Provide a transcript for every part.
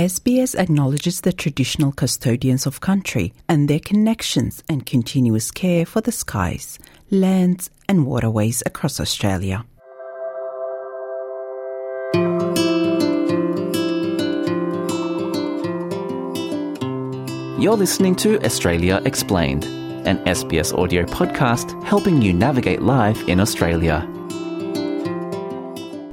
SBS acknowledges the traditional custodians of country and their connections and continuous care for the skies, lands, and waterways across Australia. You're listening to Australia Explained, an SBS audio podcast helping you navigate life in Australia.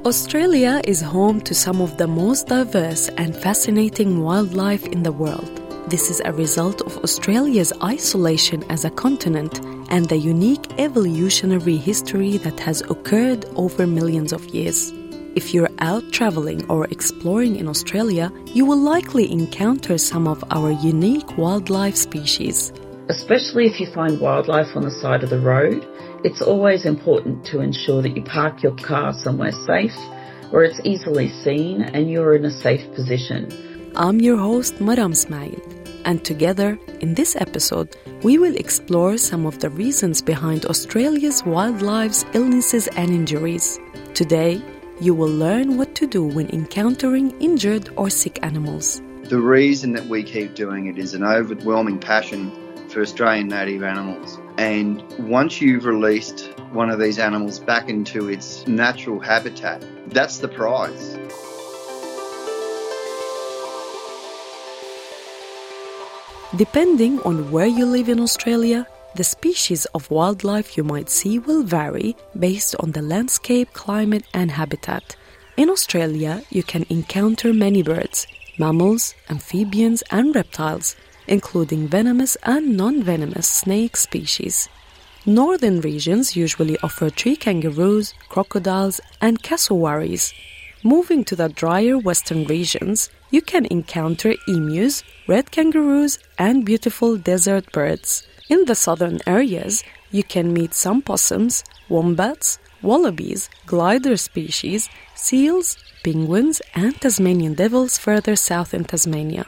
Australia is home to some of the most diverse and fascinating wildlife in the world. This is a result of Australia's isolation as a continent and the unique evolutionary history that has occurred over millions of years. If you're out traveling or exploring in Australia, you will likely encounter some of our unique wildlife species. Especially if you find wildlife on the side of the road, it's always important to ensure that you park your car somewhere safe where it's easily seen and you're in a safe position. I'm your host, Maram Smail, and together in this episode, we will explore some of the reasons behind Australia's wildlife's illnesses and injuries. Today, you will learn what to do when encountering injured or sick animals. The reason that we keep doing it is an overwhelming passion for Australian native animals. And once you've released one of these animals back into its natural habitat, that's the prize. Depending on where you live in Australia, the species of wildlife you might see will vary based on the landscape, climate, and habitat. In Australia, you can encounter many birds, mammals, amphibians, and reptiles, including venomous and non venomous snake species. Northern regions usually offer tree kangaroos, crocodiles, and cassowaries. Moving to the drier western regions, you can encounter emus, red kangaroos, and beautiful desert birds. In the southern areas, you can meet some possums, wombats, wallabies, glider species, seals, penguins, and Tasmanian devils further south in Tasmania.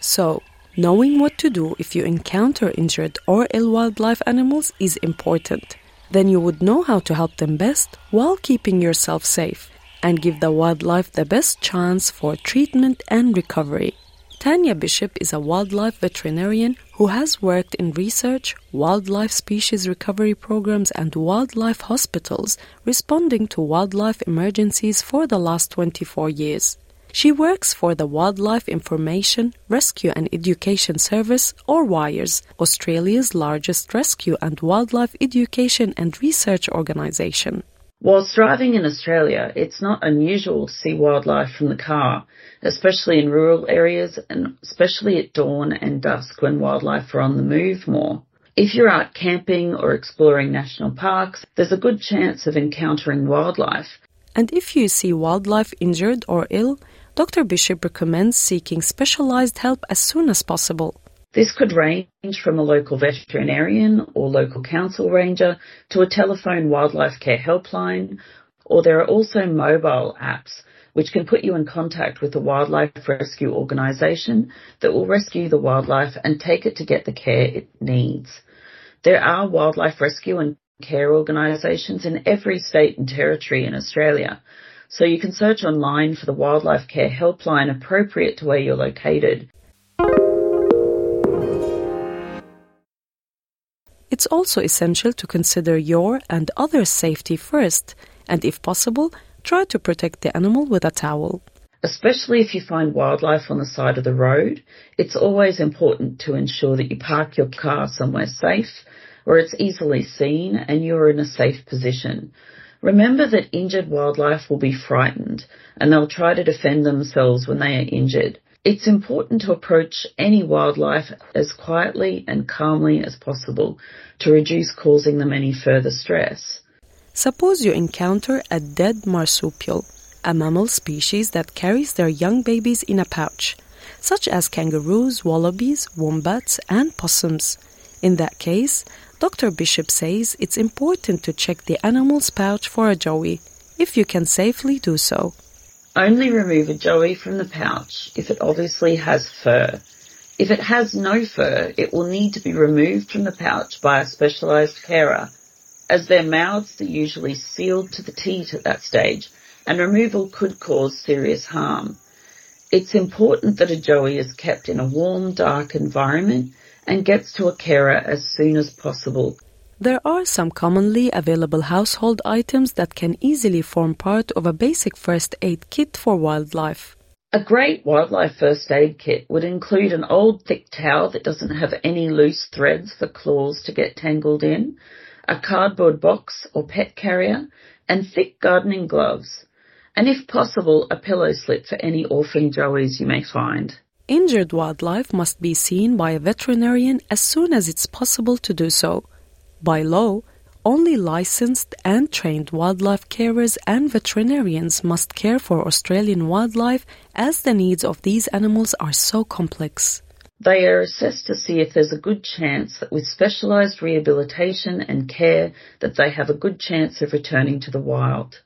So, knowing what to do if you encounter injured or ill wildlife animals is important. Then you would know how to help them best while keeping yourself safe and give the wildlife the best chance for treatment and recovery. Tanya Bishop is a wildlife veterinarian who has worked in research, wildlife species recovery programs, and wildlife hospitals responding to wildlife emergencies for the last 24 years. She works for the Wildlife Information, Rescue and Education Service, or WIRES, Australia's largest rescue and wildlife education and research organisation. Whilst driving in Australia, it's not unusual to see wildlife from the car, especially in rural areas and especially at dawn and dusk when wildlife are on the move more. If you're out camping or exploring national parks, there's a good chance of encountering wildlife. And if you see wildlife injured or ill, Dr. Bishop recommends seeking specialized help as soon as possible. This could range from a local veterinarian or local council ranger to a telephone wildlife care helpline, or there are also mobile apps which can put you in contact with a wildlife rescue organisation that will rescue the wildlife and take it to get the care it needs. There are wildlife rescue and care organisations in every state and territory in Australia, so you can search online for the wildlife care helpline appropriate to where you're located. It's also essential to consider your and others' safety first, and if possible, try to protect the animal with a towel. Especially if you find wildlife on the side of the road, it's always important to ensure that you park your car somewhere safe where it's easily seen and you're in a safe position. Remember that injured wildlife will be frightened and they'll try to defend themselves when they are injured. It's important to approach any wildlife as quietly and calmly as possible to reduce causing them any further stress. Suppose you encounter a dead marsupial, a mammal species that carries their young babies in a pouch, such as kangaroos, wallabies, wombats, and possums. In that case, Dr. Bishop says it's important to check the animal's pouch for a joey, if you can safely do so. Only remove a joey from the pouch if it obviously has fur. If it has no fur, it will need to be removed from the pouch by a specialised carer, as their mouths are usually sealed to the teat at that stage, and removal could cause serious harm. It's important that a joey is kept in a warm, dark environment and gets to a carer as soon as possible. There are some commonly available household items that can easily form part of a basic first aid kit for wildlife. A great wildlife first aid kit would include an old thick towel that doesn't have any loose threads for claws to get tangled in, a cardboard box or pet carrier, and thick gardening gloves. And if possible, a pillow slip for any orphan joeys you may find. Injured wildlife must be seen by a veterinarian as soon as it's possible to do so. By law, only licensed and trained wildlife carers and veterinarians must care for Australian wildlife as the needs of these animals are so complex. They are assessed to see if there's a good chance that with specialised rehabilitation and care that they have a good chance of returning to the wild.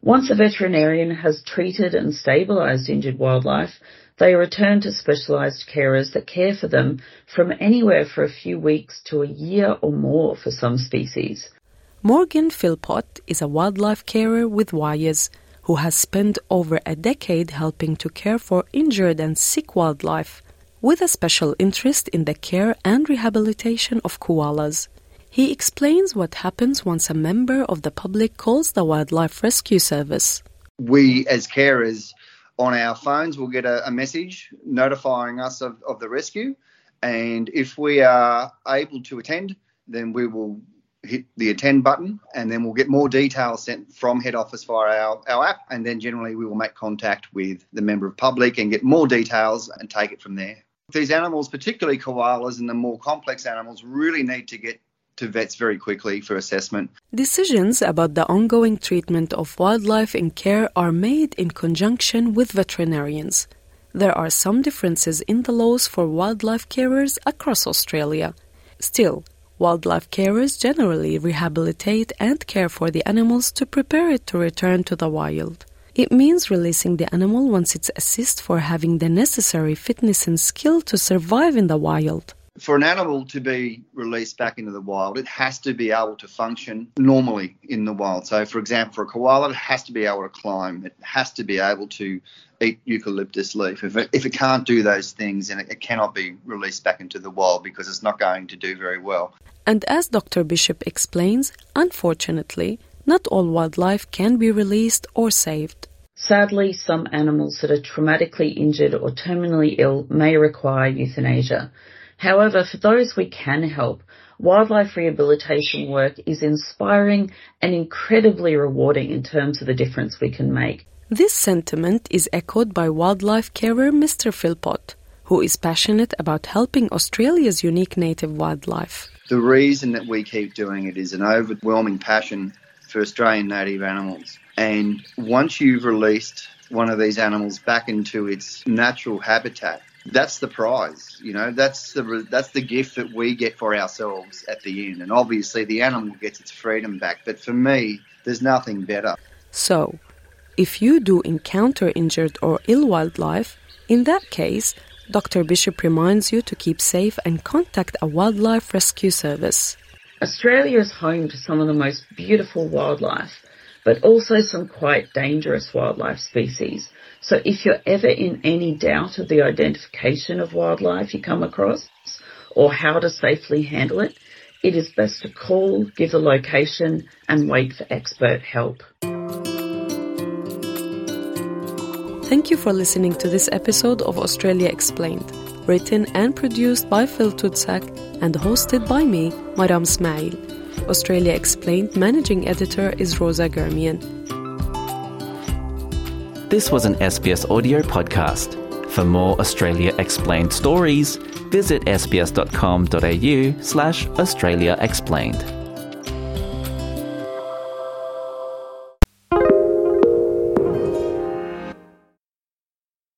Once a veterinarian has treated and stabilised injured wildlife, they are returned to specialised carers that care for them from anywhere for a few weeks to a year or more for some species. Morgan Philpott is a wildlife carer with Wires who has spent over a decade helping to care for injured and sick wildlife, with a special interest in the care and rehabilitation of koalas. He explains what happens once a member of the public calls the Wildlife Rescue Service. We, as carers, on our phones, we'll get a, a message notifying us of, of the rescue. And if we are able to attend, then we will hit the attend button and then we'll get more details sent from head office via our, our app. And then generally we will make contact with the member of public and get more details and take it from there. These animals, particularly koalas and the more complex animals, really need to get to vets very quickly for assessment. Decisions about the ongoing treatment of wildlife in care are made in conjunction with veterinarians. There are some differences in the laws for wildlife carers across Australia. Still, wildlife carers generally rehabilitate and care for the animals to prepare it to return to the wild. It means releasing the animal once it's assessed for having the necessary fitness and skill to survive in the wild for an animal to be released back into the wild, it has to be able to function normally in the wild. So, for example, for a koala, it has to be able to climb, it has to be able to eat eucalyptus leaf. If it, if it can't do those things, then it, it cannot be released back into the wild because it's not going to do very well. And as Dr. Bishop explains, unfortunately, not all wildlife can be released or saved. Sadly, some animals that are traumatically injured or terminally ill may require euthanasia. However, for those we can help, wildlife rehabilitation work is inspiring and incredibly rewarding in terms of the difference we can make. This sentiment is echoed by wildlife carer Mr. Philpott, who is passionate about helping Australia's unique native wildlife. The reason that we keep doing it is an overwhelming passion for Australian native animals. And once you've released one of these animals back into its natural habitat, that's the prize. You know, that's the that's the gift that we get for ourselves at the end. And obviously, the animal gets its freedom back. But for me, there's nothing better. So, if you do encounter injured or ill wildlife, in that case, Dr. Bishop reminds you to keep safe and contact a wildlife rescue service. Australia is home to some of the most beautiful wildlife, but also some quite dangerous wildlife species. So if you're ever in any doubt of the identification of wildlife you come across or how to safely handle it, it is best to call, give the location and wait for expert help. Thank you for listening to this episode of Australia Explained, written and produced by Phil Tudsak and hosted by me, Maram Smail. Australia Explained managing editor is Rosa Germian. This was an SBS audio podcast. For more Australia Explained stories, visit sbs.com.au slash Australia Explained.